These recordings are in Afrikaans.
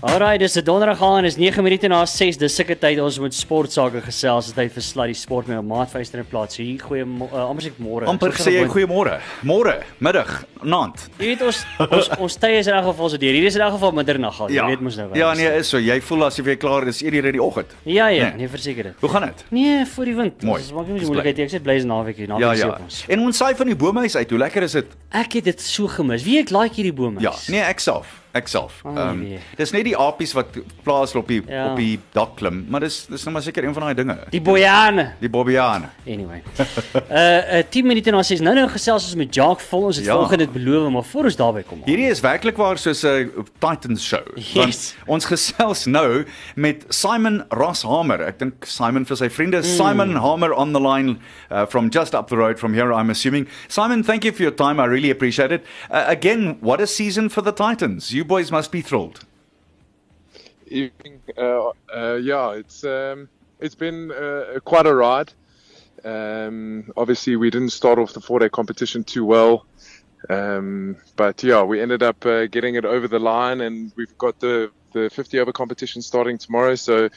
Alraai, dis 'n donderdag aan, is 9 minute na 6. Dis sulke tyd ons moet sport sake gesels, dis tyd vir Sluddy Sport met Maat Vyster in plaas. Hier goeie uh, amper sê môre. amper sê jy goeiemôre. Môre, middag, aand. Jy weet ons ons ons tye is in elk geval so deur. Hier is in elk geval middernag al. Jy weet mos nou wel. Ja, nee, is so. Jy voel asof jy klaar is eerder in die oggend. Ja, ja, Nee. nee, verseker dit. Hoe gaan dit? Nee, vir die wind. Mooi. Ons maak nie Dis moeilikheid nie. Ek sê bly is naweek hier, naweek Ja, is ja. ons. En ons saai van die bomehuis uit. Hoe lekker is dit? Ek het dit so gemis. Wie ek like hierdie bome. Ja, nee, ek self. Ek self. Oh, Ehm um, nee. dis net die apies wat plaas op die Ja. op die dak klim, maar dis dis nou maar seker een van daai dinge. Die bojane. Die bobbiane. Anyway. Uh, uh 10 minute na 6. Nou nou gesels ons met Jacques vol. Ons het Ja. volgende dit beloof, maar voor ons daarby kom. Hierdie is werklik waar soos 'n Titans show. Want Yes. ons gesels nou met Simon Ross Hamer. Ek dink Simon vir sy vriende Simon Hamer on the line uh, from just up the road from here I'm assuming. Simon, thank you for your time. I really appreciate it. Uh, again, what a season for the Titans. You boys must be thrilled. evening. Uh, uh, yeah, it's um, it's been uh, quite a ride. Um, obviously, we didn't start off the four-day competition too well, um, but yeah, we ended up uh, getting it over the line, and we've got the the 50 over competition starting tomorrow. So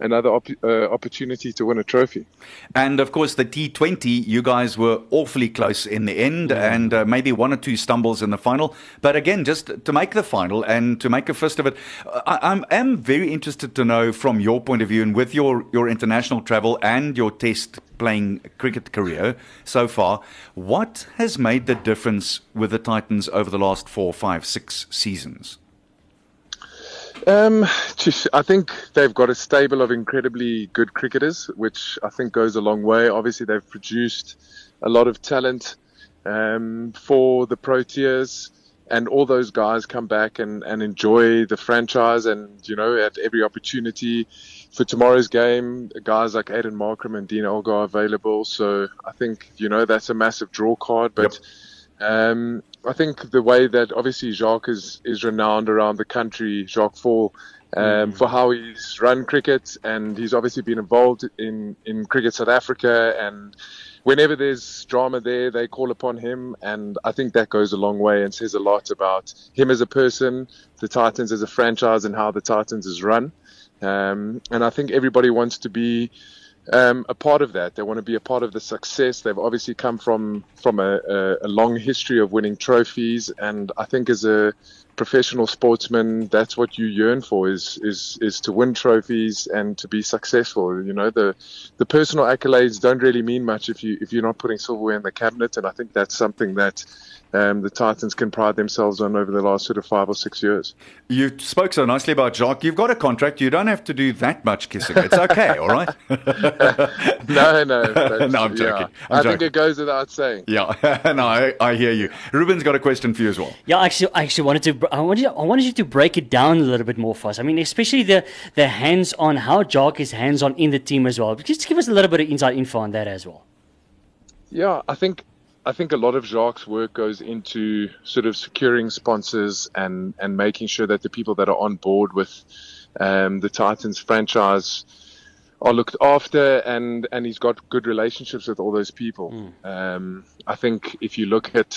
another op- uh, opportunity to win a trophy. And of course, the T20, you guys were awfully close in the end, and uh, maybe one or two stumbles in the final. But again, just to make the final and to make a fist of it, I, I'm am very interested to know from your point of view and with your, your international travel and your test playing cricket career so far, what has made the difference with the Titans over the last four, five, six seasons? Um, I think they've got a stable of incredibly good cricketers, which I think goes a long way. Obviously, they've produced a lot of talent um, for the Proteas, and all those guys come back and, and enjoy the franchise. And you know, at every opportunity for tomorrow's game, guys like Aiden Markram and Dean Olga are available. So I think you know that's a massive draw card, but. Um, I think the way that obviously Jacques is, is renowned around the country, Jacques Fall, um, for how he's run cricket, and he's obviously been involved in, in Cricket South Africa. And whenever there's drama there, they call upon him, and I think that goes a long way and says a lot about him as a person, the Titans as a franchise, and how the Titans is run. Um, and I think everybody wants to be um, a part of that. They want to be a part of the success. They've obviously come from from a, a, a long history of winning trophies, and I think as a professional sportsman, that's what you yearn for is is is to win trophies and to be successful. You know, the the personal accolades don't really mean much if you if you're not putting silverware in the cabinet, and I think that's something that. Um, the Titans can pride themselves on over the last sort of five or six years. You spoke so nicely about Jacques. You've got a contract. You don't have to do that much kissing. It's okay, all right? No, no, but, No, I'm joking. yeah. I'm I think it goes without saying. Yeah, no, I, I hear you. Ruben's got a question for you as well. Yeah, actually, I actually wanted to. I wanted, I wanted you to break it down a little bit more for us. I mean, especially the the hands-on, how Jock is hands-on in the team as well. Just give us a little bit of inside info on that as well. Yeah, I think I think a lot of Jacques' work goes into sort of securing sponsors and and making sure that the people that are on board with um, the Titans franchise are looked after, and and he's got good relationships with all those people. Um, I think if you look at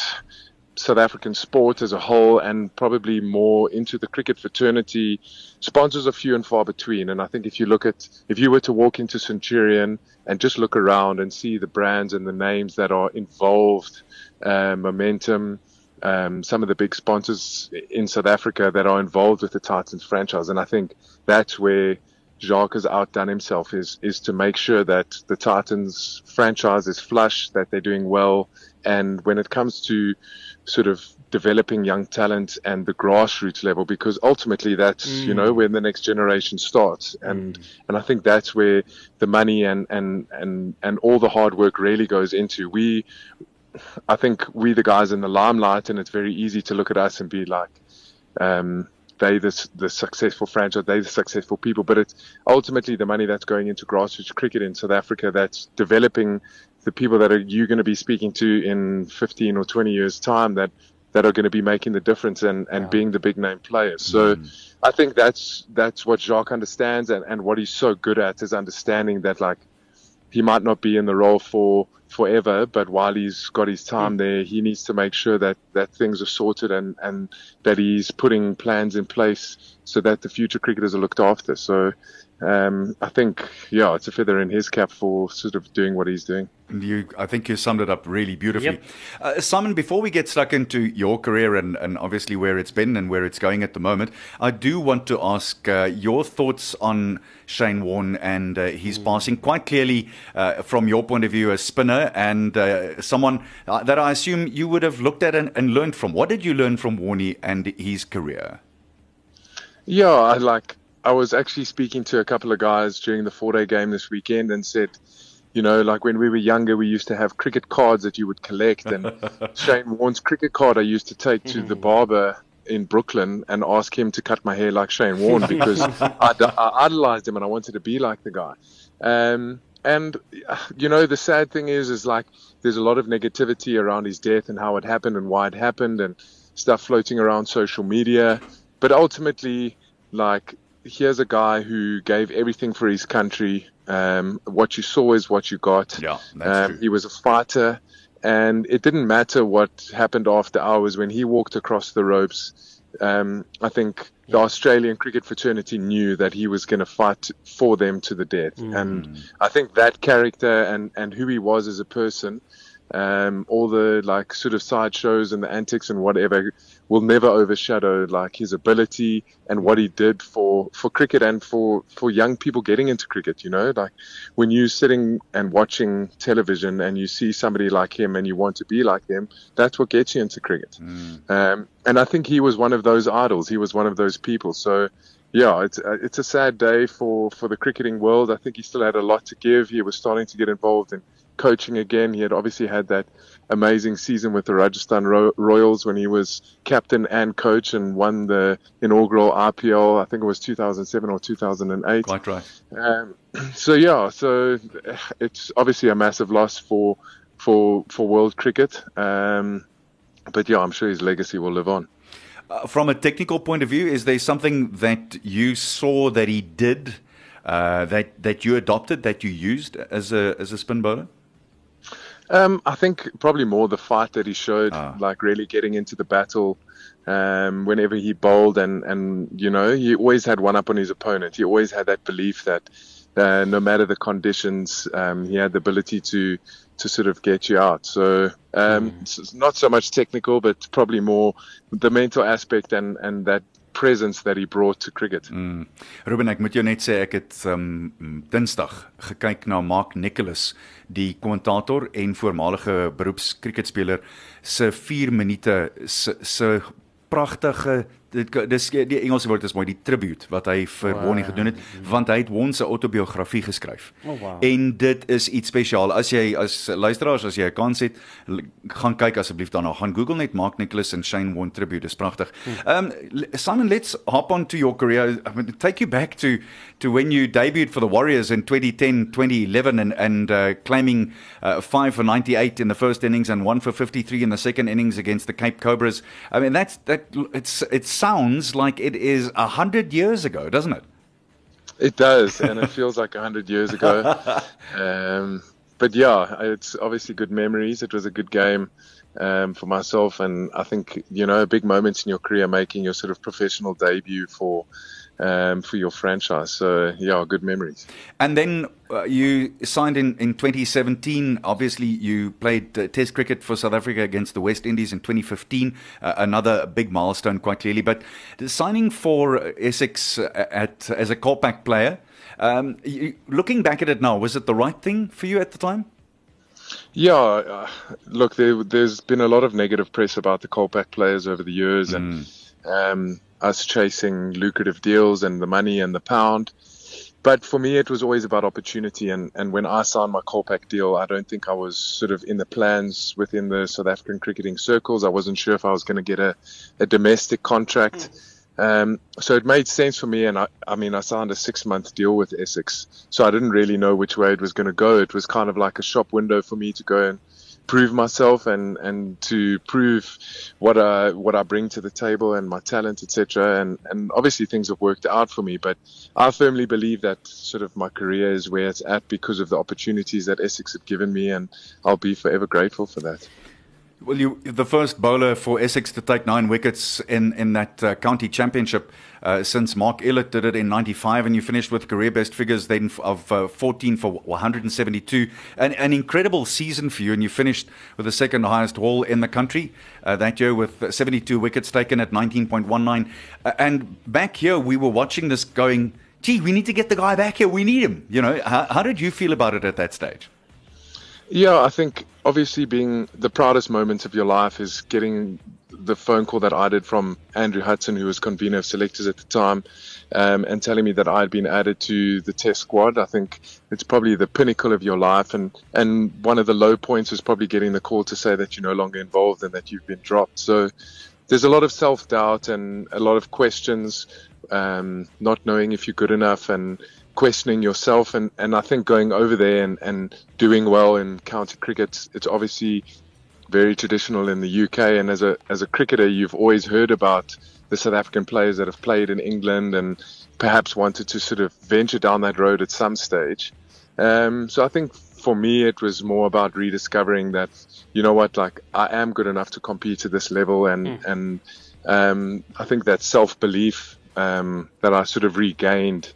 South African sport as a whole, and probably more into the cricket fraternity, sponsors are few and far between. And I think if you look at, if you were to walk into Centurion and just look around and see the brands and the names that are involved, uh, Momentum, um, some of the big sponsors in South Africa that are involved with the Titans franchise, and I think that's where Jacques has outdone himself is is to make sure that the Titans franchise is flush, that they're doing well, and when it comes to sort of developing young talent and the grassroots level, because ultimately that's you know where the next generation starts, and and I think that's where the money and and and and all the hard work really goes into. We I think we the guys in the limelight, and it's very easy to look at us and be like, um, they the the successful franchise, they the successful people. But it's ultimately the money that's going into grassroots cricket in South Africa that's developing the people that are you going to be speaking to in 15 or 20 years time that that are going to be making the difference and, and being the big name players. So mm-hmm. I think that's that's what Jacques understands and, and what he's so good at is understanding that like he might not be in the role for forever, but while he's got his time mm. there, he needs to make sure that, that things are sorted and, and that he's putting plans in place so that the future cricketers are looked after. So um, I think, yeah, it's a feather in his cap for sort of doing what he's doing. You, I think you summed it up really beautifully. Yep. Uh, Simon, before we get stuck into your career and, and obviously where it's been and where it's going at the moment, I do want to ask uh, your thoughts on Shane Warne and uh, his Hmm. passing. Quite clearly, uh, from your point of view, a spinner and uh, someone uh, that I assume you would have looked at and, and learned from. What did you learn from Warney and his career? Yeah, I like. I was actually speaking to a couple of guys during the four-day game this weekend and said, you know, like when we were younger, we used to have cricket cards that you would collect, and Shane Warne's cricket card I used to take to the barber in Brooklyn and ask him to cut my hair like Shane Warne because I, I idolized him and I wanted to be like the guy. Um, and you know, the sad thing is, is like there's a lot of negativity around his death and how it happened and why it happened and stuff floating around social media. But ultimately, like here's a guy who gave everything for his country. Um, what you saw is what you got. Yeah, that's true. Um, he was a fighter, and it didn't matter what happened after hours when he walked across the ropes. Um, I think the Australian cricket fraternity knew that he was going to fight for them to the death, and I think that character and and who he was as a person, um, all the like sort of side shows and the antics and whatever will never overshadow like his ability and what he did for for cricket and for for young people getting into cricket you know? Like when you're sitting and watching television and you see somebody like him and you want to be like them that's what gets you into cricket. Um, and I think he was one of those idols. He was one of those people. So yeah, it's uh, it's a sad day for, for the cricketing world. I think he still had a lot to give. He was starting to get involved in coaching again. He had obviously had that amazing season with the Rajasthan Ro- Royals when he was captain and coach and won the inaugural IPL. I think it was 2007 or 2008. Quite right. Um, so yeah, so uh, it's obviously a massive loss for for for world cricket. Um, but yeah, I'm sure his legacy will live on. Uh, from a technical point of view, is there something that you saw that he did uh, that that you adopted that you used as a as a spin bowler? Um, I think probably more the fight that he showed, Ah. like really getting into the battle. Um, whenever he bowled, and and you know, he always had one up on his opponent. He always had that belief that uh, no matter the conditions, um, he had the ability to to sort of get you out. So um, it's it's not so much technical, but probably more the mental aspect and and that presence that he brought to cricket. Mm. Ruben, ek moet jou net sê ek het um Dinsdag gekyk na Mark Nicholas, die kommentator en voormalige beroepskriketspeler se 4 minute se pragtige dit dis die Engelse woord is mooi die tribute wat hy vir wow. Wonnie gedoen het want hy het Won se autobiografie geskryf. Oh, wow. En dit is iets spesiaal. As jy as luisteraars as jy 'n kans het, gaan kyk asseblief daarna. Gaan Google net Mark Nicholas en Shane Warne tribute. Dis pragtig. Um Simon, let's hop on to your career. I mean, take you back to to when you debuted for the Warriors in 2010, 2011 and and uh, claiming uh, 5 for 98 in the first innings and 1 for 53 in the second innings against the Cape Cobras. I mean, that's that it's it sounds like it is a 100 years ago, doesn't it? It does, and it feels like a hundred years ago. Um, but yeah, it's obviously good memories. It was a good game um, for myself, and I think you know big moments in your career, making your sort of professional debut for um, for your franchise. So yeah, good memories. And then uh, you signed in, in 2017. Obviously, you played uh, Test cricket for South Africa against the West Indies in 2015. Uh, another big milestone, quite clearly. But the signing for Essex uh, at as a Colpack player. Um, you, looking back at it now, was it the right thing for you at the time? Yeah, uh, look, there, there's been a lot of negative press about the Colpack players over the years, and um, us chasing lucrative deals and the money and the pound. But for me, it was always about opportunity. And, and when I signed my Colpack deal, I don't think I was sort of in the plans within the South African cricketing circles. I wasn't sure if I was going to get a, a domestic contract. Um, so it made sense for me. And I, I mean, I signed a six month deal with Essex. So I didn't really know which way it was going to go. It was kind of like a shop window for me to go and prove myself and and to prove what I what I bring to the table and my talent, etc. And and obviously things have worked out for me, but I firmly believe that sort of my career is where it's at because of the opportunities that Essex have given me, and I'll be forever grateful for that. Well, you the first bowler for Essex to take nine wickets in in that uh, county championship uh, since Mark Illett did it in '95, and you finished with career best figures then of uh, 14 for 172. An, an incredible season for you, and you finished with the second highest haul in the country uh, that year with 72 wickets taken at 19.19. Uh, and back here, we were watching this going. Gee, we need to get the guy back here. We need him. You know, how, how did you feel about it at that stage? Yeah, I think obviously being the proudest moment of your life is getting the phone call that I did from Andrew Hudson, who was convener of selectors at the time, um, and telling me that I had been added to the test squad. I think it's probably the pinnacle of your life, and and one of the low points was probably getting the call to say that you're no longer involved and that you've been dropped. So there's a lot of self doubt and a lot of questions, um, not knowing if you're good enough and questioning yourself and, and I think going over there and, and doing well in county cricket, it's obviously very traditional in the UK. And as a as a cricketer, you've always heard about the South African players that have played in England and perhaps wanted to sort of venture down that road at some stage. Um, so I think for me, it was more about rediscovering that you know what, like I am good enough to compete at this level, and mm. and um, I think that self belief um, that I sort of regained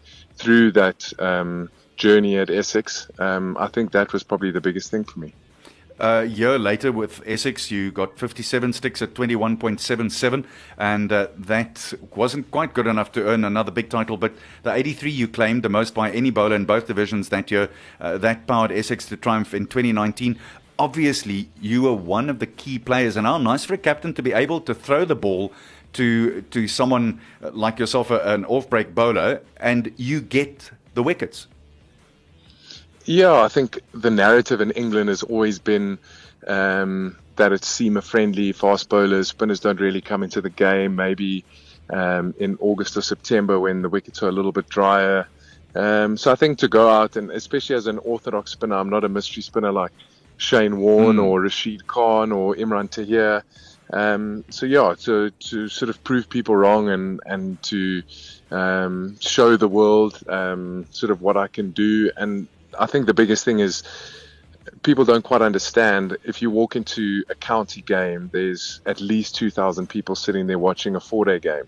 through that um, journey at Essex, um, I think that was probably the biggest thing for me. A year later with Essex, you got 57 sticks at 21.77, and uh, that wasn't quite good enough to earn another big title. But the 83 you claimed, the most by any bowler in both divisions that year, uh, that powered Essex to triumph in 2019. Obviously, you were one of the key players, and how nice for a captain to be able to throw the ball to to someone like yourself, an off-break bowler, and you get the wickets. Yeah, I think the narrative in England has always been um, that it's seamer friendly, fast bowlers, spinners don't really come into the game. Maybe um, in August or September when the wickets are a little bit drier. Um, so I think to go out and especially as an orthodox spinner, I'm not a mystery spinner like Shane Warne mm. or Rashid Khan or Imran Tahir. Um, so yeah, to to sort of prove people wrong and and to um, show the world um, sort of what I can do. And I think the biggest thing is people don't quite understand. If you walk into a county game, there's at least two thousand people sitting there watching a four-day game.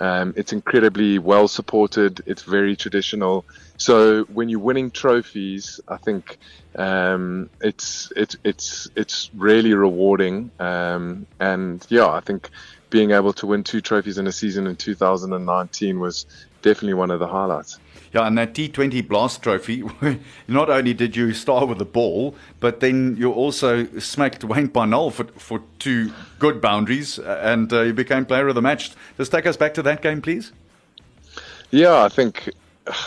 Um, it's incredibly well supported. It's very traditional. So when you're winning trophies, I think um, it's it's it's it's really rewarding. Um, and yeah, I think being able to win two trophies in a season in 2019 was definitely one of the highlights. Yeah, and that T20 Blast Trophy, not only did you start with the ball, but then you also smacked Wayne Parnell for, for two good boundaries, uh, and uh, you became player of the match. Just take us back to that game, please. Yeah, I think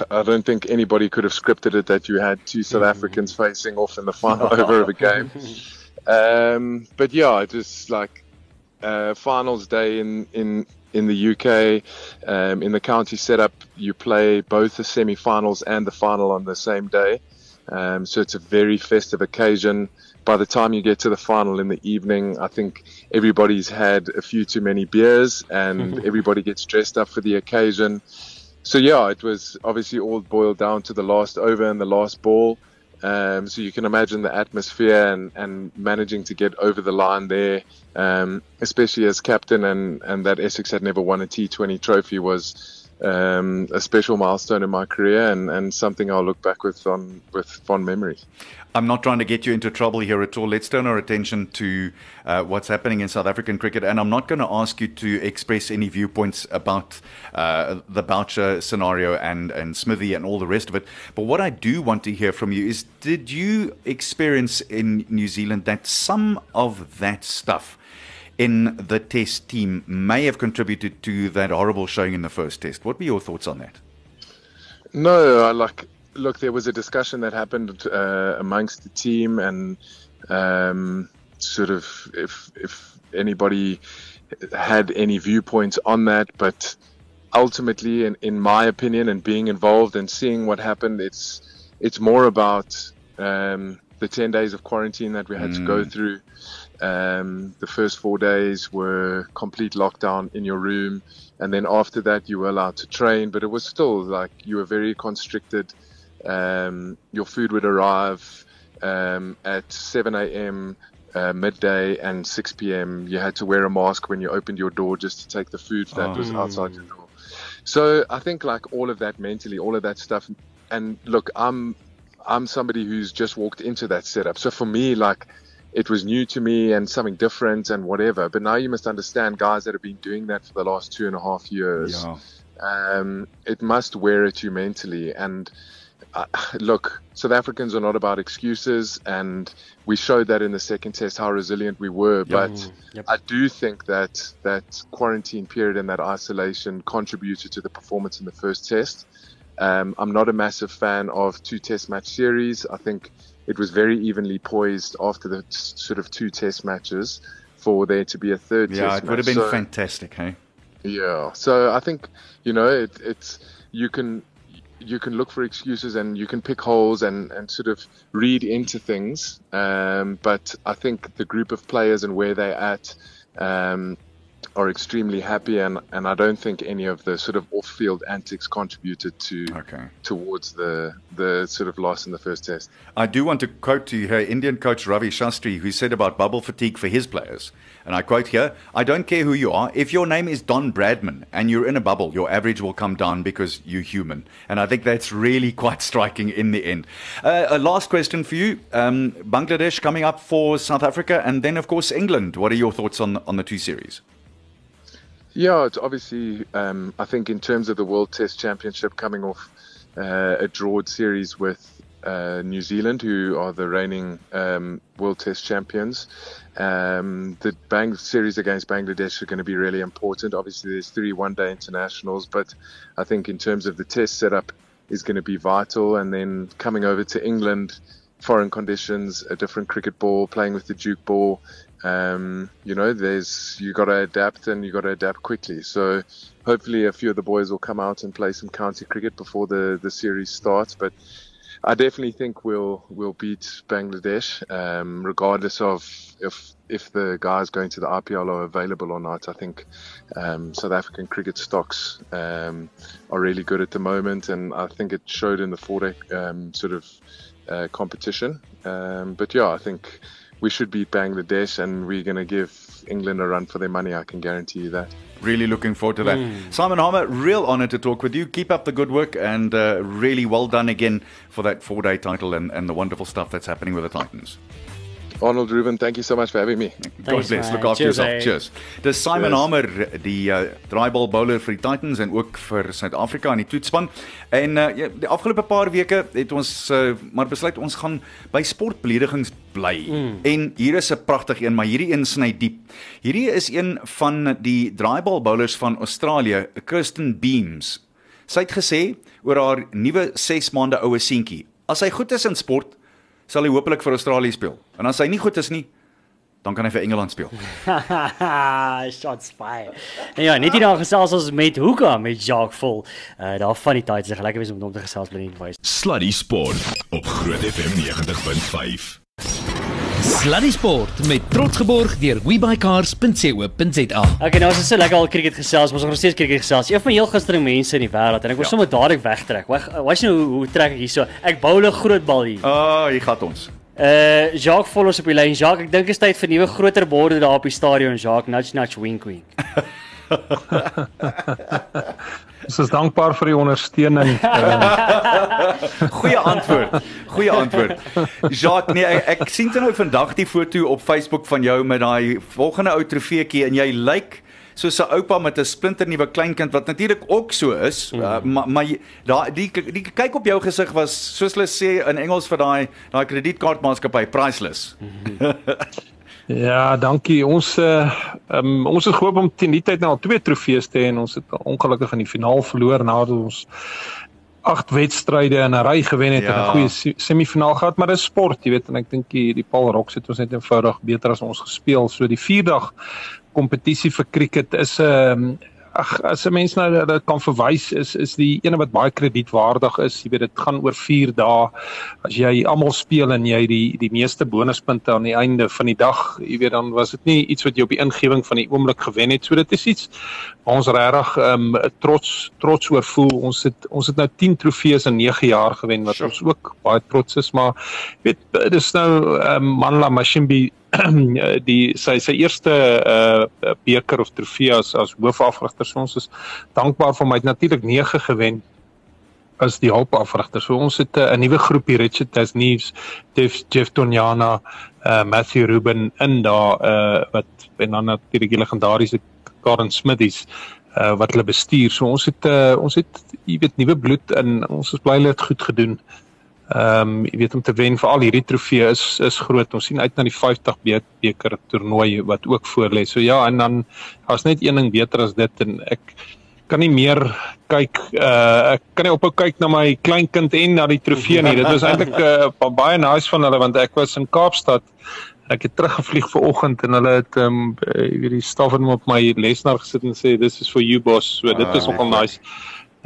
I don't think anybody could have scripted it that you had two South mm-hmm. Africans facing off in the final over of a game. Um, but yeah, just like uh, finals day in in in the UK. Um, in the county setup, you play both the semi-finals and the final on the same day. Um, so it's a very festive occasion. By the time you get to the final in the evening, I think everybody's had a few too many beers and everybody gets dressed up for the occasion. So yeah, it was obviously all boiled down to the last over and the last ball. Um, so you can imagine the atmosphere and, and managing to get over the line there, um, especially as captain and, and that Essex had never won a T20 trophy was um, a special milestone in my career and, and something I'll look back with on with fond memories. I'm not trying to get you into trouble here at all. Let's turn our attention to uh, what's happening in South African cricket, and I'm not going to ask you to express any viewpoints about uh, the Boucher scenario and and Smithy and all the rest of it. But what I do want to hear from you is: Did you experience in New Zealand that some of that stuff? in the test team may have contributed to that horrible showing in the first test. What were your thoughts on that? No, I like look, there was a discussion that happened uh, amongst the team, and um, sort of if if anybody had any viewpoints on that, but ultimately, in, in my opinion, and being involved and seeing what happened, it's it's more about um, the 10 days of quarantine that we had to go through. Um, the first four days were complete lockdown in your room, and then after that you were allowed to train, but it was still like you were very constricted. Um, your food would arrive um, at 7 a.m. Uh, midday and 6 p.m. You had to wear a mask when you opened your door just to take the food that was outside your door. So I think like all of that mentally, all of that stuff, and look, I'm I'm somebody who's just walked into that setup. So for me, like it was new to me and something different and whatever. But now you must understand, guys that have been doing that for the last two and a half years. Ja. Um, it must wear at you mentally. And uh, look, South Africans are not about excuses, and we showed that in the second test how resilient we were. But Yep. I do think that that quarantine period and that isolation contributed to the performance in the first test. Um, I'm not a massive fan of two test match series. I think it was very evenly poised after the t- sort of two test matches for there to be a third Yeah, test it would have been So- fantastic, hey. yeah. So I think you know it, it's you can you can look for excuses and you can pick holes and and sort of read into things. Um, but I think the group of players and where they're at. Um, are extremely happy and, and I don't think any of the sort of off-field antics contributed to Okay. towards the the sort of loss in the first test. I do want to quote to her Indian coach Ravi Shastri, who said about bubble fatigue for his players, and I quote here: "I don't care who you are. If your name is Don Bradman and you're in a bubble, your average will come down because you're human." And I think that's really quite striking in the end. Uh, a last question for you: um, Bangladesh coming up for South Africa, and then of course England. What are your thoughts on on the two series? Yeah, it's obviously, um, I think in terms of the World Test Championship coming off uh, a drawed series with uh, New Zealand, who are the reigning um, World Test champions. Um, the Bang series against Bangladesh are going to be really important. Obviously, there's three one-day internationals, but I think in terms of the test setup is going to be vital. And then coming over to England, foreign conditions, a different cricket ball, playing with the Duke ball. Um, you know, there's you got to adapt and you got to adapt quickly. So hopefully, a few of the boys will come out and play some county cricket before the the series starts. But I definitely think we'll we'll beat Bangladesh, um, regardless of if if the guys going to the IPL are available or not. I think um, South African cricket stocks um, are really good at the moment, and I think it showed in the four day um, sort of uh, competition. Um, but yeah, I think we should beat Bangladesh, and we're going to give England a run for their money. I can guarantee you that. Really looking forward to that. Simon Harmer, real honor to talk with you. Keep up the good work and uh, really well done again for that four day title and, and the wonderful stuff that's happening with the Titans. Arnold Ruben, thank you so much for having me. God Thanks, bless. man. Look after Cheers, yourself. eh. Cheers. Dis Simon Cheers. Hamer, die uh, draaibal bowler vir die Titans en ook vir Suid-Afrika in die toetsspan. En uh, die afgelope paar weke het ons uh, maar besluit ons gaan by sportbeledigings bly. Mm. En hier is 'n pragtige een, maar hierdie een sny diep. Hierdie is een van die draaibal bowlers van Australië, Kirsten Beams. Sy het gesê oor haar nuwe 6 maande oue seentjie. As hy goed is in sport, sal hy hopelik vir Australië speel. En as hy nie goed is nie, dan kan hy vir Engeland speel. Shots fired. En ja, net hier daar gesels ons met Hoeka met Jacques Vol. Uh daar van die tyd is lekker wees om hom te gesels by die Voice. Sluddy Sport op Groot FM 90.5. Sluddy Sport met trots geborg deur webycars.co.za. Okay, nou as ons so lekker al cricket gesels, ons gaan nog steeds cricket gesels. Een van die heel gunsteling mense in die wêreld en ek wil Ja. sommer dadelik wegtrek. Wag, wat jy nou hoe, hoe trek ek hierso? Ek bowl 'n groot bal hier. Ah, uh, hier gaan ons. Uh Jacques Vol ons op die lyn. Jacques, ek dink dit is tyd vir nuwe groter borde daar op die stadion. Jacques, nudge nudge wink wink. Ons is dankbaar vir die ondersteuning. Uh, Goeie antwoord. Goeie antwoord. Jacques, nee, ek, ek sien dit nou vandag die foto op Facebook van jou met daai volgende ou trofeetjie en jy lyk soos 'n oupa met 'n splinternuwe kleinkind wat natuurlik ook so is, mm. uh, maar maar daai die, die kyk op jou gesig was soos hulle sê in Engels vir daai daai kredietkaartmaatskappy priceless. Ja, dankie. Ons uh, um, ons het gehoop om teen die tyd nou al twee trofees te hê en ons het ongelukkig in die finaal verloor nadat ons agt wedstryde in 'n ry gewen het Ja. en 'n goeie se- semifinaal gehad, maar dis sport, jy weet, en ek dink die die Paul Rocks het ons net eenvoudig beter as ons gespeel. So die vierdag kompetisie vir cricket is 'n um, ag as 'n mens nou dit kan verwys is is die ene wat baie kredietwaardig is. Jy weet dit gaan oor 4 dae. As jy almal speel en jy die die meeste bonuspunte aan die einde van die dag, jy weet dan was dit nie iets wat jy op die ingewing van die oomblik gewen het. So dit is iets waar ons regtig ehm um, trots trots oor voel. Ons het ons het nou 10 trofees in 9 jaar gewen wat sure. ons ook baie trots is, maar weet dis nou ehm um, Manla Mashimbi die sy sy eerste uh beker of trofee as as hoofafrigter. So ons is dankbaar vir hom. Hy het natuurlik 9 gewen as die hulpafrigter. So ons het uh, 'n nuwe groepie Richard Tasneves, Jeff Jeff Tonyana, uh Matthew Ruben in daar uh wat en dan natuurlik die legendariese Karen Smithies uh wat hulle bestuur. So ons het uh ons het jy weet nuwe bloed in ons is bly hulle het goed gedoen. Ehm um, jy weet om te wen vir al hierdie trofee is is groot. Ons sien uit na die 50 beker toernooi wat ook voor lê. So ja, en dan daar's net een ding beter as dit en ek kan nie meer kyk uh ek kan nie ophou kyk na my kleinkind en na die trofee nie. Dit was eintlik uh, baie nice van hulle want ek was in Kaapstad. Ek het teruggevlieg ver oggend en hulle het ehm um, jy weet die staf het op my lesenaar gesit en sê this is for you boss. So dit is nogal nice.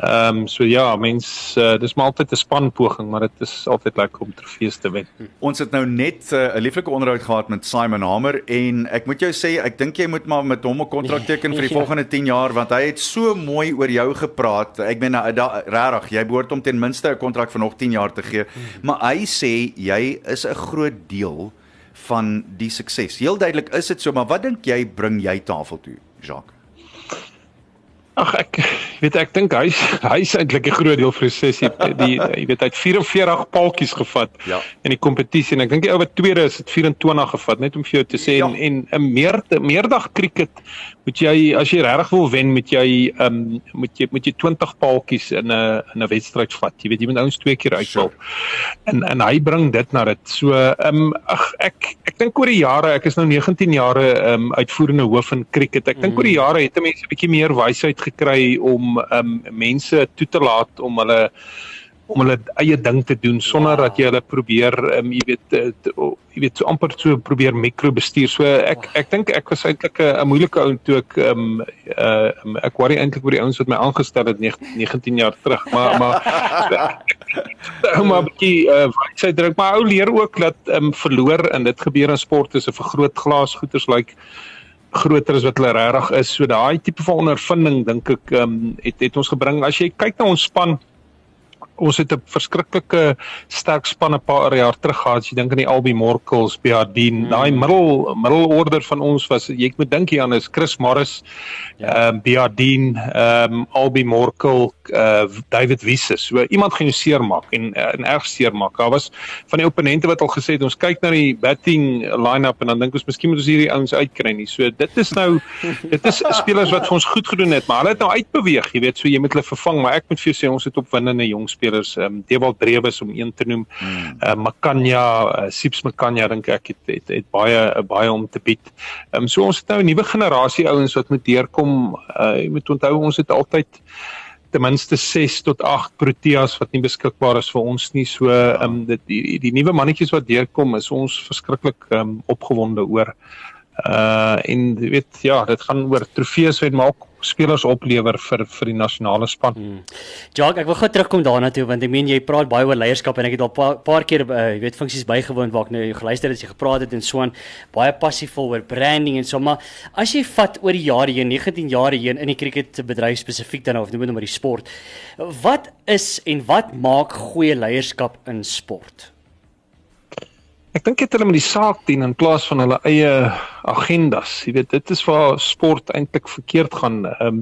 Ehm um, so ja, mens uh, dis maar altyd 'n spanpoging, maar dit is altyd lekker om trofees te wen. Ons het nou net eh, 'n uh, lieflike onderhoud gehad met Simon Hamer en ek moet jou sê, ek dink jy moet maar met hom 'n kontrak teken vir die ja. volgende 10 jaar want hy het so mooi oor jou gepraat. Ek meen nou regtig, jy behoort hom ten minste 'n kontrak vir nog 10 jaar te gee. Maar hy sê jy is 'n groot deel van die sukses. Heel duidelik is dit so, maar wat dink jy bring jy tafel toe, Jacques? Ag ek weet ek dink hy's hy's eintlik 'n groot deel vir die sessie die jy weet hy het 44 paltjies gevat ja. in die kompetisie en ek dink die ou wat tweede is het 24 gevat net om vir jou te sê ja. en en 'n meer meerdag cricket moet jy as jy regtig wil wen moet jy ehm um, moet jy moet jy 20 paltjies in 'n in 'n wedstryd vat jy weet jy moet ouens twee keer uitval sure. en en hy bring dit na dit so ehm um, ag ek ek dink oor die jare ek is nou 19 jare ehm um, uitvoerende hoof in cricket ek dink mm. oor die jare het mense 'n bietjie meer wysheid gekry om um, mense toe te laat om hulle om hulle eie ding te doen sonder ja. dat jy hulle probeer um, jy weet te, te, jy weet so amper so probeer mikro bestuur. So ek ek dink ek was eintlik 'n moeilike ou toe ek um, uh, ek worry eintlik oor die ouens wat my aangestel het 19 jaar terug. Maar maar hou maar 'n bietjie uh, sy druk maar ou leer ook dat um, verloor en dit gebeur in sport is 'n vergrootglas goeters like groter as wat hulle regtig is. So daai tipe van ondervinding dink ek ehm um, het het ons gebring. As jy kyk na ons span ons het 'n verskriklike sterk span 'n paar jaar terug gehad. Jy dink aan die Albi Morkels, Beardien, mm. daai middel middelorde van ons was jy moet dink hier aan is Chris Morris, ja. ehm ja. um, Beardien, ehm um, Albi Morkel, uh, David Wiese. So iemand gaan jou seermaak en uh, en erg seermaak. Daar was van die opponente wat al gesê het ons kyk na die batting line-up en dan dink ons miskien moet ons hierdie ouens uitkry nie. So dit is nou dit is spelers wat vir ons goed gedoen het, maar hulle het nou uitbeweeg, jy weet, so jy moet hulle vervang, maar ek moet vir jou sê ons het opwindende jong spelers ehm um, Dewald Brewes om een te noem. Hmm. Ehm mm. uh, Makanya, uh, Sips Makanya dink ek het, het het baie uh, baie om te bied. Ehm um, so ons het nou 'n nuwe generasie ouens wat moet deurkom. Uh, jy moet onthou ons het altyd ten minste 6 tot 8 proteas wat nie beskikbaar is vir ons nie. So ehm um, dit die, die nuwe mannetjies wat deurkom is ons verskriklik ehm um, opgewonde oor. Uh en jy weet ja, dit gaan oor trofees wen maar ook spelers oplewer vir vir die nasionale span. Hmm. Jacques, ek wil gou terugkom daarna toe want ek meen jy praat baie oor leierskap en ek het al paar paar keer uh, jy weet funksies bygewoon waar ek nou geluister het as jy gepraat het en so aan baie passievol oor branding en so maar as jy vat oor die jare heen 19 jare heen in die cricket bedryf spesifiek dan of noem dit maar die sport. Wat is en wat maak goeie leierskap in sport? Ek dink dit hulle met die saak dien in plaas van hulle eie agendas. Jy weet, dit is waar sport eintlik verkeerd gaan. Ehm um,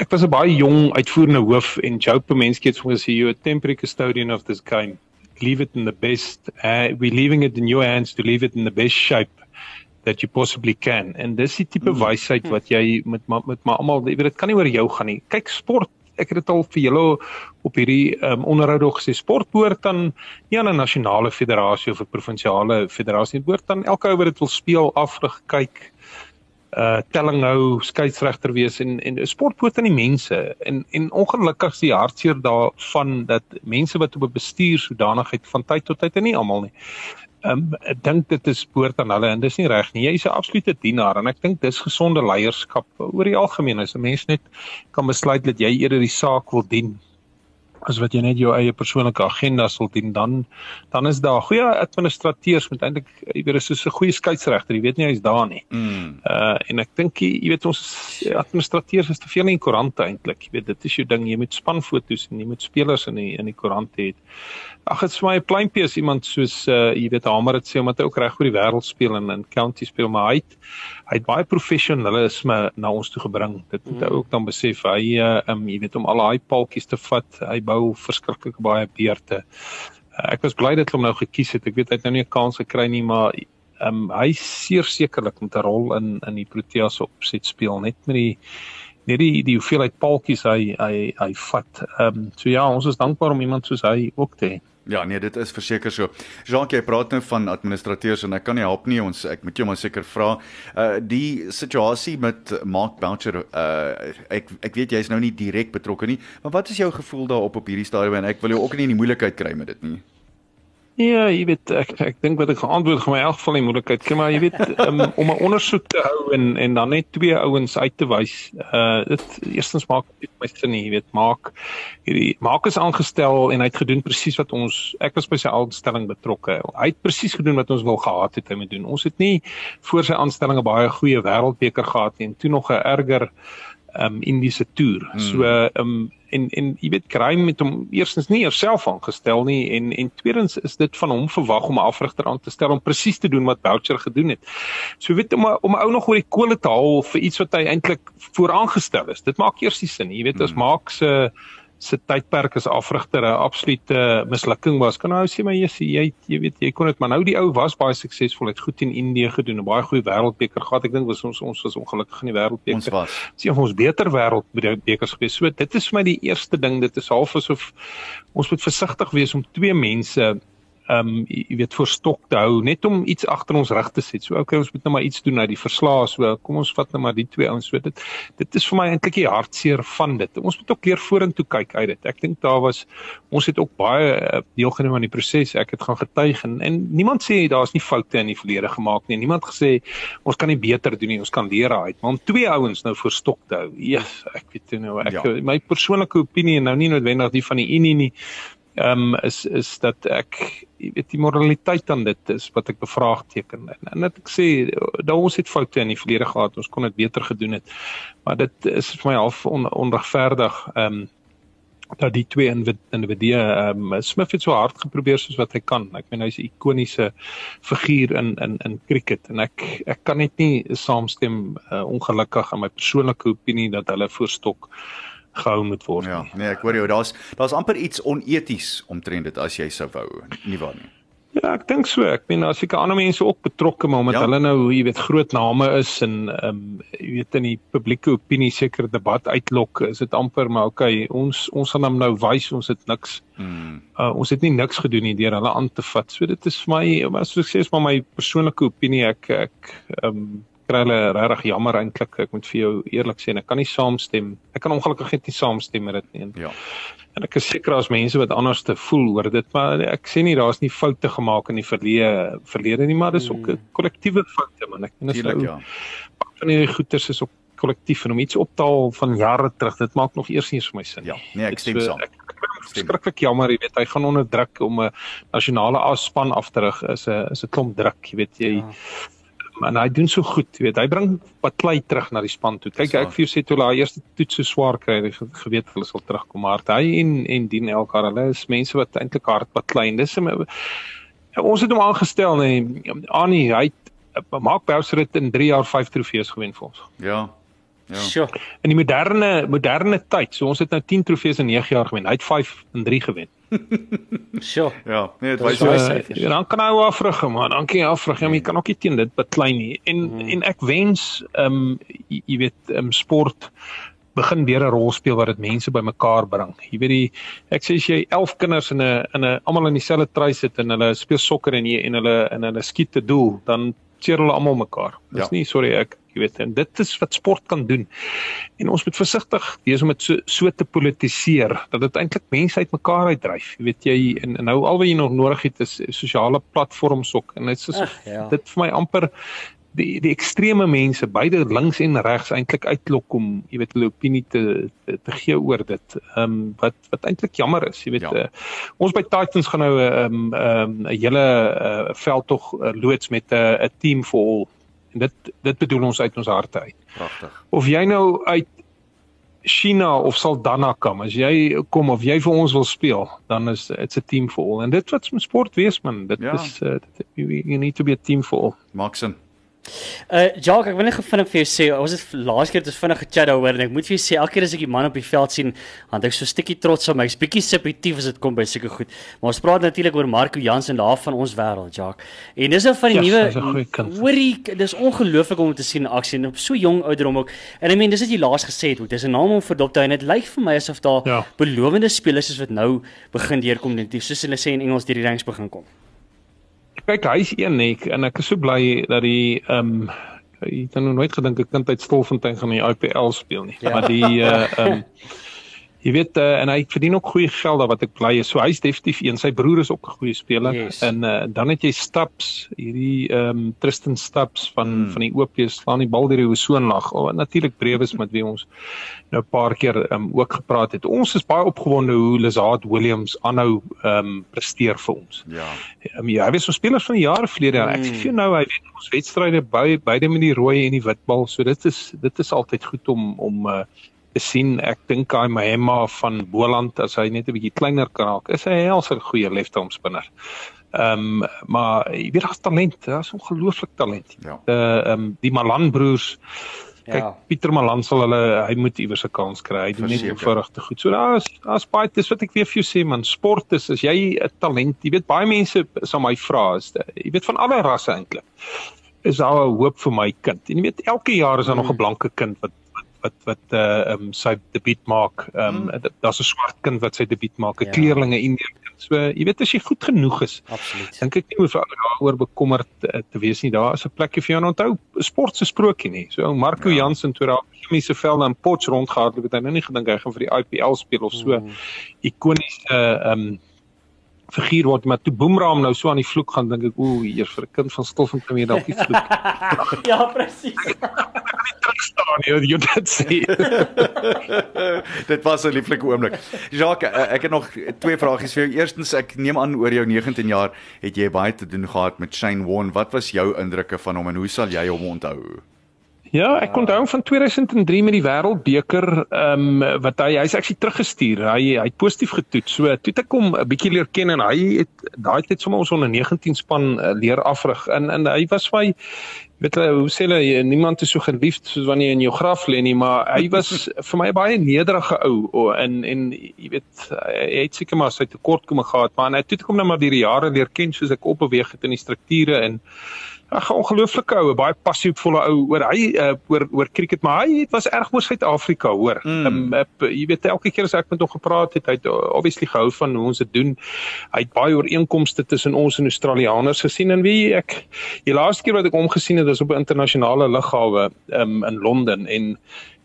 ek was 'n baie jong uitvoerende hoof en Joe Pomenski het gesê you a temporary custodian of this game. Leave it in the best. Uh, we leaving it in your hands to leave it in the best shape that you possibly can. En dis die tipe mm. wysheid wat jy met met maar almal, jy weet dit kan nie oor jou gaan nie. Kyk sport ek het dit al vir julle op hierdie um, onderhoud ook gesê. Sport behoort dan nie aan 'n nasionale federasie of 'n provinsiale federasie dit behoort dan elke ou wat dit wil speel afrig kyk uh telling hou skeieregter wees en en sport behoort aan die mense. En en ongelukkig is die hartseer daarvan dat mense wat op 'n bestuur sodanigheid van tyd tot tyd en nie almal nie Um, dink dit is behoort aan hulle en dis nie reg nie. Jy is 'n absolute dienaar en ek dink dis gesonde leierskap oor die algemeen as 'n mens net kan besluit dat jy eerder die saak wil dien as wat jy net jou eie persoonlike agenda sal dien dan dan is daar goeie administrateurs met eintlik jy weet soos 'n goeie skeieregter jy weet nie hy's daar nie. Mm. Uh en ek dink jy weet ons administrateurs is te veel in die koerante eintlik. Jy weet dit is jou ding jy moet spanfoto's en jy moet spelers in die in die koerante hê. Ag dit is vir my 'n pleintjie as iemand soos uh jy weet Hamer het sê omdat hy ook reg oor die wêreld speel en in county speel maar hy het, hy het baie professionalisme na ons toe gebring. Dit moet hy ook dan besef hy uh um, jy weet om al daai paltjies te vat. Hy bou verskriklik baie beurte. Uh, ek was bly dat hulle hom nou gekies het. Ek weet hy het nou nie 'n kans gekry nie, maar ehm um, hy seer sekerlik met 'n rol in in die Proteas se opset speel net met die net die die hoeveelheid paltjies hy hy hy vat. Ehm um, so ja, ons is dankbaar om iemand soos hy ook te hê. Ja, nee, dit is verseker so. Jacques, jy praat nou van administrateurs en ek kan nie help nie. Ons ek moet jou maar seker vra. Uh die situasie met Mark Boucher, uh ek ek weet jy's nou nie direk betrokke nie, maar wat is jou gevoel daarop op hierdie stadium en ek wil jou ook nie in die moeilikheid kry met dit nie. Ja, jy weet ek ek dink wat ek geantwoord gaan my in elk geval die moeilikheid kry, maar jy weet um, om 'n ondersoek te hou en en dan net twee ouens uit te wys. Uh dit eerstens maak dit my sin nie, jy weet, maak hierdie maak is aangestel en hy het gedoen presies wat ons ek was by sy aanstelling betrokke. Hy het presies gedoen wat ons wou gehad het hy moet doen. Ons het nie voor sy aanstelling 'n baie goeie wêreldbeker gehad nie en toe nog 'n erger um Indiese toer. Hmm. So um en en jy weet Graham het hom eerstens nie self aangestel nie en en tweedens is dit van hom verwag om 'n afrigter aan te stel om presies te doen wat Boucher gedoen het. So weet om om ou nog oor die kole te haal vir iets wat hy eintlik vooraangestel is. Dit maak eers nie sin nie. Jy weet as Hmm. maak se se tydperk as afrigter 'n absolute mislukking was. Kan nou sê maar jy jy jy weet jy kon dit maar nou die ou was baie suksesvol, het goed in Indië gedoen, 'n baie goeie wêreldbeker gehad. Ek dink was ons ons was ongelukkig in die wêreldbeker Ons was. is een van ons beter wêreldbekers gewees. So dit is vir my die eerste ding. Dit is half asof ons moet versigtig wees om twee mense ehm um, jy weet voor stok te hou net om iets agter ons rug te sit. So okay, ons moet nou maar iets doen uit die verslae. So kom ons vat nou maar die twee ouens. So dit dit is vir my eintlik die hartseer van dit. Ons moet ook leer vorentoe kyk uit dit. Ek dink daar was ons het ook baie uh, deelgeneem aan die proses. Ek het gaan getuig en, en niemand sê daar's nie foute in die verlede gemaak nie. Niemand gesê ons kan nie beter doen nie. Ons kan leer uit. Maar om twee ouens nou voor stok te hou. Yes, ek weet nie nou ek Ja. ja. my persoonlike opinie nou nie noodwendig die van die Unie nie ehm um, is is dat ek jy weet die moraliteit aan dit is wat ek bevraagteken. En, en dat ek sê daar ons het foute in die verlede gehad ons kon dit beter gedoen het. Maar dit is vir my half on, onregverdig ehm um, dat die twee individue ehm um, Smith het so hard geprobeer soos wat hy kan. Ek meen hy's 'n ikoniese figuur in in in cricket. En ek ek kan net nie saamstem uh, ongelukkig in my persoonlike opinie dat hulle voorstok gehou moet word. Ja, nee, ek hoor jou. Daar's daar's amper iets oneties omtrent dit as jy sou wou. Nie waar nie. Ja, ek dink so. Ek meen daar seker ander mense ook betrokke, maar omdat Ja. hulle nou, jy weet, groot name is en ehm um, jy weet in die publieke opinie seker debat uitlok, is dit amper maar okay, ons ons gaan hom nou wys, ons het niks Mm. uh, ons het nie niks gedoen nie deur hulle aan te vat. So dit is vir my maar soos ek sê is maar my persoonlike opinie. Ek ek ehm um, kry hulle regtig jammer eintlik. Ek moet vir jou eerlik sê, ek kan nie saamstem. Ek kan ongelukkig net nie saamstem met dit nie. Ja. en ek is seker daar's mense wat anders te voel oor dit, maar ek sê nie daar's nie foute gemaak in die verlede verlede nie, maar dis ook 'n kollektiewe foute man. Ek meen dis nou ja. van hierdie goeters is ook kollektief en om iets op te haal van jare terug, dit maak nog eers nie vir my sin. Ja, nie. nee, ek stem so- saam. Ek, ek hom verskriklik jammer, jy weet, hy gaan onder druk om 'n nasionale afspan af te rig is 'n is 'n klomp druk, jy weet jy. Ja. En hy doen so goed, weet, hy bring baklei terug na die span toe. Kyk, ek vir jou sê toe hulle haar eerste toets so swaar kry, ge- geweet hulle sal terugkom, maar hy en en dien elkaar, hulle is mense wat eintlik hard baklei. En Dis ons het hom aangestel nee, Annie, hy het maak Bowser het in 3 jaar 5 trofees gewen vir ons. Ja. Ja. Sjoe. In die moderne moderne tyd, so ons het nou 10 trofees in 9 jaar gewen. Hy het 5 in 3 gewen. Sjoe. Ja, nee, dit. So, syfers. ja, dan kan hy ou afrig, maar dan kan jy afrig, ja, maar jy kan ook nie teen dit beklei nie. En Mhm. en ek wens ehm um, jy, jy weet ehm um, sport begin weer 'n rol speel wat dit mense bymekaar bring. Jy weet die ek sê as jy 11 kinders in 'n in 'n almal in dieselfde try sit en hulle speel sokker en jy en hulle en hulle skiet te doel, dan seer hulle almal mekaar. Dis Ja. nie sorry ek jy weet en dit is wat sport kan doen. En ons moet versigtig wees om dit so, so te politiseer dat dit eintlik mense uitmekaar uitdryf. Jy weet jy en, en nou al wat jy nog nodig het is sosiale platforms ook en dit is Ag, ja. dit vir my amper die die ekstreme mense beide links en regs eintlik uitlok om jy weet hulle opinie te te, te gee oor dit. Ehm um, wat wat eintlik jammer is, jy weet Ja. uh, ons by Titans gaan nou 'n ehm ehm 'n hele uh, veldtog uh, loods met 'n uh, 'n team for all. En dit dit bedoel ons uit ons harte uit. Pragtig. Of jy nou uit China of Saldanha kom, as jy kom of jy vir ons wil speel, dan is it's a team for all. En dit wat met sport wees man, dit Ja. is uh, dit, you, you need to be a team for all. Sin. Uh Jacques, ek wil net vinnig vir jou sê, ons het laas keer het ons vinnig gechat daaroor en ek moet vir jou sê elke keer as ek die man op die veld sien, dan ek so 'n stukkie trots op my. Ek's bietjie subjektief as dit kom by sulke goed. Maar ons praat natuurlik oor Marco Jansen daar van ons wêreld, Jacques. En dis nou van die Ja, nuwe hoorie, dis ongelooflik om te sien in aksie en op so jong ouderdom ook. En I mean, dis wat jy laas gesê het, ook. dis 'n naam om verdop te hou en dit lyk vir my asof daar Ja. belowende spelers is wat nou begin deurkom, net soos hulle sê in Engels deur die ranks begin kom. Kyk, hy's een nek en ek is so bly dat hy ehm um, hy het nou nooit gedink 'n kind uit Stilfontein gaan in die IPL speel nie. Ja. Ja. Maar die uh ehm um, jy weet uh, en hy verdien ook goeie geld daar wat ek bly is. So hy's definitief een. Sy broer is ook 'n goeie speler Yes. en uh, dan het jy Staps, hierdie ehm um, Tristan Staps van Hmm. mm. van die OP slaan die bal deur die hoesoonlag. Oh, natuurlik Brewes met wie ons nou 'n paar keer um, ook gepraat het. Ons is baie opgewonde hoe Lazard Williams aanhou ehm um, presteer vir ons. Ja. Um, ja, hy was so spelers van die jare verlede jaar. Ek sê vir jou nou, hy wen ons wedstryde by beide met die rooi en die wit bal. So dit is dit is altyd goed om om uh, sien. Ek dink hy Mahema van Boland as hy net 'n bietjie kleiner kan raak, is hy 'n helse goeie left-arm spinner. Ehm um, maar jy weet daar's talent, daar's ongelooflik talent. Ja. Uh ehm um, die Malan broers Kyk, Ja. Pieter Malan sal hulle hy moet iewers 'n kans kry. Hy doen net eenvoudig te goed. So daar's daar's baie dis wat ek weer vir jou sê man, sport is as jy 'n talent, jy weet baie mense sal my vra is jy weet van alle rasse eintlik. Is daar 'n hoop vir my kind? En jy weet elke jaar is daar nog 'n blanke kind wat wat wat uh um, sy debuut maak. Um mm. daar's 'n swart kind wat sy debuut maak, 'n Ja. kleerlinge Indiër kind. So jy weet as jy goed genoeg is, Absoluut. dink ek nie hoef jy daaroor bekommerd te, te wees nie. Daar is 'n plekjie vir jou en onthou sport se sprokie nie. So Marco Ja. ja. Jansen toe daar chemiese veld aan Potch rondgehardloop het, hy nou nie gedink hy gaan vir die IPL speel of so Mm. ikoniese uh, um figuur word maar toe Boomraam nou so aan die vloek gaan dink ek ooh hier vir 'n kind van Stilfontein weer dalk die vloek ja, presies. jy jy dit sê Dit was 'n lieflike oomblik. Jacques, eh, ek het nog twee vragies vir jou. Eerstens, ek neem aan oor jou 19 jaar het jy baie te doen gehad met Shane Warne. Wat was jou indrukke van hom en hoe sal jy hom onthou? Ja, ek onthou hom van 2003 met die Wêreldbeker, ehm um, wat hy hy's actually teruggestuur. Hy hy het positief getoets. So toe ek hom 'n bietjie leer ken en hy het daai tyd sommer ons onder 19 span uh, leer afrig. En en hy was my weet jy hoe sê hulle niemand is so geliefd soos wanneer jy in jou graf lê nie, maar hy was vir my 'n baie nederige ou oh, en en jy weet hy het seker maar sy tekortkomme gehad, maar hy het toe kom nou maar deur die jare leer ken soos ek opbeweeg het in die strukture en Ag ongelooflike ou, baie passievolle ou oor hy uh, oor oor cricket, maar hy het was erg oor Suid-Afrika, hoor. Mm. Um, uh, jy weet elke keer as ek met hom gepraat het, hy het uh, obviously gehou van hoe ons dit doen. Hy het baie ooreenkomste tussen ons en Australiërs gesien en wie ek die laaste keer wat ek hom gesien het, was op 'n internasionale lughawe um, in Londen en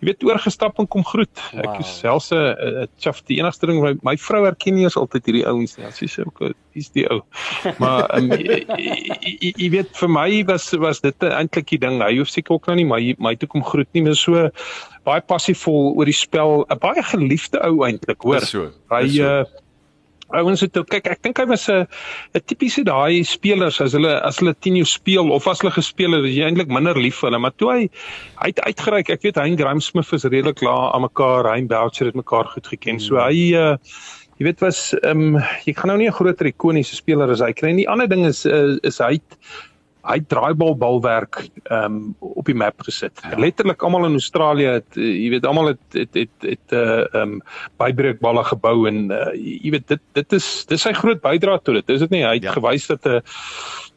jy weet oorgestap en kom groet. Ek Wow. is selfs 'n uh, chuff die enigste ding my, my vrou herken nie eens altyd hierdie ouens nie. Sy sê ook dis die ou. Maar um, jy, jy, jy, weet vir my was was dit eintlik die ding. Hy hoef seker ook nou nie my my toe kom groet nie, maar so baie passievol oor die spel, 'n baie geliefde ou eintlik, hoor. Dis so. Hy so. uh ouens het ook kyk ek dink hy was 'n 'n tipiese daai spelers as hulle as hulle teen jou speel of as hulle gespeel het, is jy eintlik minder lief vir hulle, maar toe hy hy het uitgereik. Ek weet hy en Graham Smith is redelik klaar aan mekaar. Hy en Boucher het mekaar goed geken. So hy uh jy weet was ehm um, jy gaan nou nie 'n groter ikoniese speler as hy kry nie. Die ander ding is uh, is hy het hy draaibal balwerk ehm um, op die map gesit. Ja. Letterlik almal in Australië het uh, jy weet almal het het het het uh ehm um, bybreekballe gebou en uh, jy weet dit dit is dis sy groot bydrae tot dit. Is dit nie? Hy het Ja. gewys dat 'n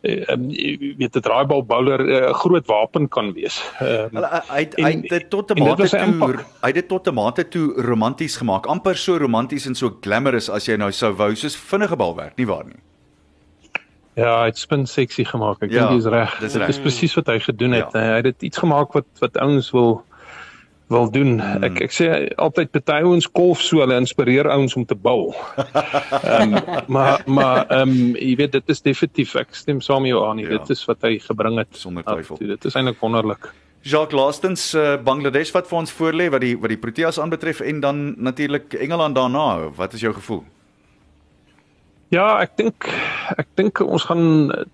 uh, um, jy weet 'n draaibal bowler 'n uh, groot wapen kan wees. Ehm Hulle hy het- en- hy het dit tot 'n mate toe hy het dit tot 'n mate toe romanties gemaak. amper so romanties en so glamorous as jy nou sou wou, soos vinnige balwerk, nie waar nie? Ja, hy het spin seksie gemaak. Ek Ja, dink jy's reg. dis Dit reg. is presies wat hy gedoen het. Ja. Hy het dit iets gemaak wat wat ouens wil wil doen. Hmm. Ek ek sê altyd party ouens kolf so hulle inspireer ouens om te bou. Ehm maar maar ehm um, jy weet dit is definitief ek stem saam jou aan. Ja. Ja. Dit is wat hy gebring het. Sonder af twyfel. toe. Dit is eintlik wonderlik. Jacques laastens uh, Bangladesh wat vir ons voorlê wat die wat die Proteas aanbetref en dan natuurlik Engeland daarna. Wat is jou gevoel? Ja, ek dink ek dink ons gaan eh,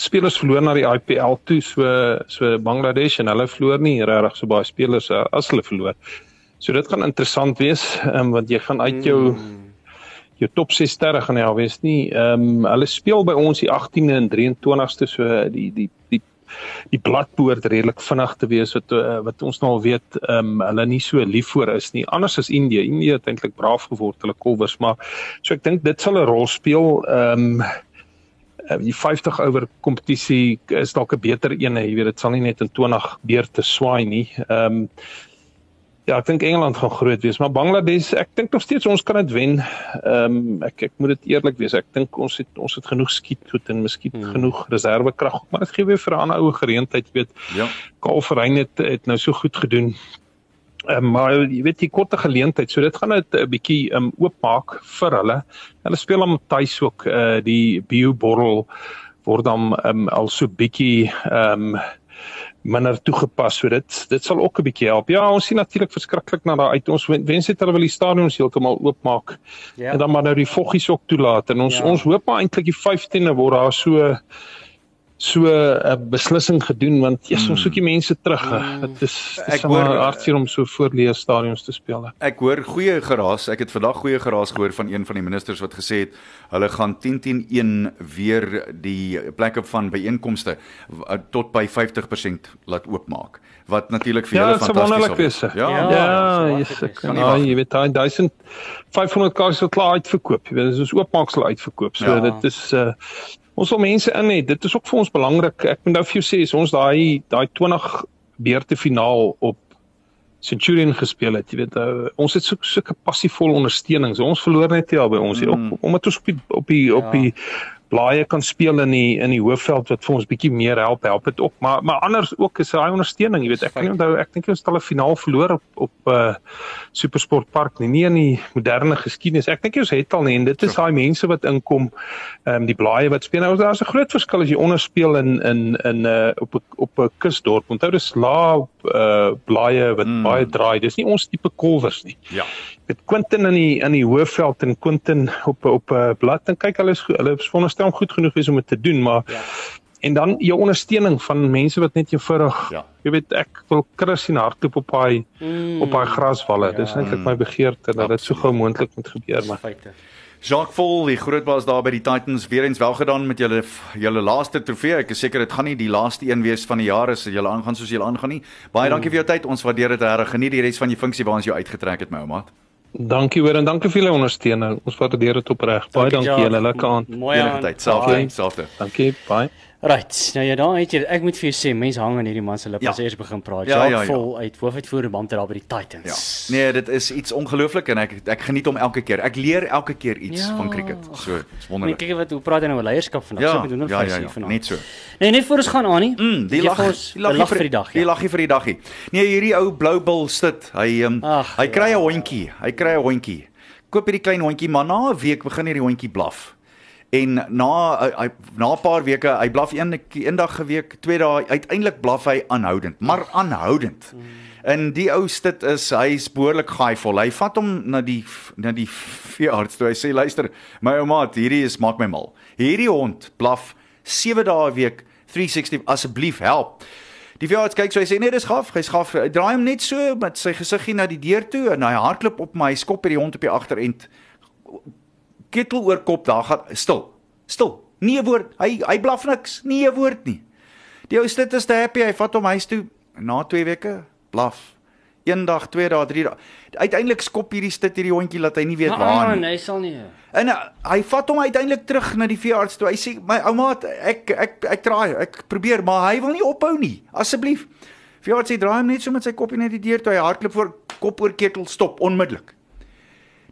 spelers verloor na die IPL toe so so Bangladesh en hulle verloor nie regtig so baie spelers uh, as hulle verloor. So dit gaan interessant wees um, want jy gaan uit jou jou top 6 sterre gaan ja wees nie. Ehm um, hulle speel by ons die 18de en 23ste so die die die die bladpoort redelik vinnig te wees wat uh, wat ons nou al weet ehm um, hulle nie so lief voor is nie. Anders as Indië. Indië het eintlik braaf geword hulle kolwers, maar so ek dink dit sal 'n rol speel. Ehm um, die 50 oor kompetisie is dalk 'n beter een, jy weet dit sal nie net in 20 beurte swaai nie. Ehm um, ja, ek dink Engeland gaan groot wees, maar Bangladesh, ek dink nog steeds ons kan dit wen. Ehm um, ek ek moet dit eerlik wees, ek dink ons het ons het genoeg skietgoed en miskien hmm. genoeg reservekrag, maar dit gee weer vir 'n ander ou geleentheid, jy weet. Ja. Karl Verheyen het het nou so goed gedoen. Um, maar jy weet die korte geleentheid, so dit gaan dit 'n bietjie um, oopmaak vir hulle. Hulle speel hom tuis ook uh die Bio Borrel word dan um, al so bietjie um minder toegepas. So dit dit sal ook 'n bietjie help. Ja, ons sien natuurlik verskriklik na daai uit. Ons wens net hulle wil die stadions heeltemal oopmaak Ja. en dan maar nou die voggies ook toelaat. En ons Ja. ja. ons hoop maar eintlik die 15de word daar so so 'n beslissing gedoen want ja, ons soek die mense terug. Mm. Dit is dit Ek is maar hoor- hartseer om so voorleë stadions te speel. Ek hoor goeie geraas. Ek het vandag goeie geraas gehoor van een van die ministers wat gesê het hulle gaan 10-10-1 weer die plekke van byeenkomste w- tot by 50% laat oopmaak. Wat natuurlik vir Ja, julle dit sou fantasties wonderlik wees. sal Ja, Ja. Ja. ja, yes, ek Kan nie ja, wag. jy weet daai 1500 kaartjies wat klaar uitverkoop. Jy weet, dis oopmaaksel uitverkoop. So Ja. dit is uh ons wil mense in hê. Dit is ook vir ons belangrik. Ek moet nou vir jou sê, as ons daai daai 20 beurte finaal op Centurion gespeel het, jy weet, uh, ons het so sulke passievol ondersteuning. So ons verloor net nie al by ons hier Mm. op omdat ons op die op die, op die blaaie kan speel in die in die hoofveld wat vir ons bietjie meer help, help dit ook. Maar maar anders ook is daai ondersteuning, jy weet, ek kan nie onthou ek dink ons het al 'n finaal verloor op op uh Supersport Park nie, nie in die moderne geskiedenis. Ek dink ons het al nie en dit is daai mense wat inkom, ehm um, die blaaie wat speel. Nou daar's 'n groot verskil as jy onderspeel in in in uh op op 'n kusdorp. Onthou dis lae uh blaaie wat Mm. baie draai. Dis nie ons tipe kolwers nie Ja. met Quentin in die in die hoofveld en Quentin op op 'n uh, blad en kyk hulle is hulle is om goed genoeg wees om dit te doen maar Ja. en dan jou ondersteuning van mense wat net eenvoudig Ja. jy weet ek wil Chris sien hardloop op daai Mm. op daai graswalle Ja. dis eintlik my begeerte dat dit so gou moontlik moet gebeur maar feite. Jacques Vol, die grootbaas daar by die Titans, weer eens welgedaan met julle julle laaste trofee. Ek is seker dit gaan nie die laaste een wees van die jaar as julle aangaan soos julle aangaan nie. Baie Mm. dankie vir jou tyd. Ons waardeer dit reg. Geniet die res van jou funksie waar ons jou uitgetrek het, my ou maat. Dankie hoor en dankie vir julle ondersteuning ons waardeer dit opreg baie dankie Jacques. julle lekker aand Mooi Enige aan. tyd. Selfde, selfde. dankie bye Right. Nou ja, daar het jy ek moet vir jou sê, mense hang aan hierdie man se lippe Ja. as hy eers begin praat. Ja, Ja, ja, ja. vol uit hoofuitvoerende beampte daar by die Ja. Titans. Nee, dit is iets ongelooflik en ek ek geniet hom elke keer. Ek leer elke keer iets Ja. van cricket. So, dis Nee, wonderlik. kyk wat hoe praat hy nou oor leierskap vandag. Ja, so ek doen ja, ja, hier ja, vanaand. net so. Nee, net voor ons gaan aan nie. Mm, die lag, vir ons die lag vir die dag. Die Ja. laggie vir die daggie. Nee, hierdie ou blou bil sit. Hy um, Ag, hy kry ja. 'n hondjie. Hy kry 'n hondjie. Koop hierdie klein hondjie, maar na 'n week begin hierdie hondjie blaf. En na hy, hy na 'n paar weke, hy blaf een een dag 'n week, twee dae, uiteindelik blaf hy aanhoudend, maar aanhoudend. En die ou stit is hy's behoorlik gaaivol. Hy vat hom na die na die veearts toe. Hy sê luister, my ou maat, hierdie is maak my mal. Hierdie hond blaf 7 dae 'n week, 360 asseblief help. Die veearts kyk so hy sê nee, dis gaaf. Hy's gaaf. Hy draai hom net so met sy gesiggie na die deur toe en hy hardloop op my skop hierdie hond op die agterend ketel oor kop daar gaan stil. Stil. Nie 'n woord. Hy hy blaf niks. Nie 'n woord nie. Die ou sit is te happy. Hy vat hom huis toe na 2 weke blaf. Een dag, twee dae, drie dae. Uiteindelik skop hierdie stit hierdie hondjie laat hy nie weet waar nie. nee, sal nie. En uh, hy vat hom uiteindelik terug na die veearts toe. Hy sê my ouma, ek ek ek draai, ek probeer, maar hy wil nie ophou nie. Asseblief. Veearts sê draai hom net so met sy kopie net die deur toe. Hy hardloop voor kop oor ketel stop onmiddellik.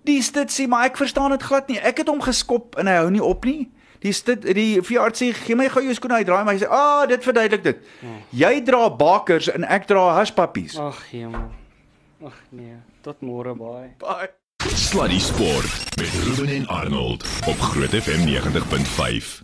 Die stit sê maar ek verstaan dit glad nie. Ek het hom geskop en hy hou nie op nie. Die st die veearts sê gee my gou jou skoene uitdraai maar hy sê, "Ah, oh, dit verduidelik dit. Jy dra bakers en ek dra hushpuppies." Ag, jemel. Ag nee. Tot môre baie. Bye. Sluddy Sport met Ruben en Arnold op Groot FM 90.5.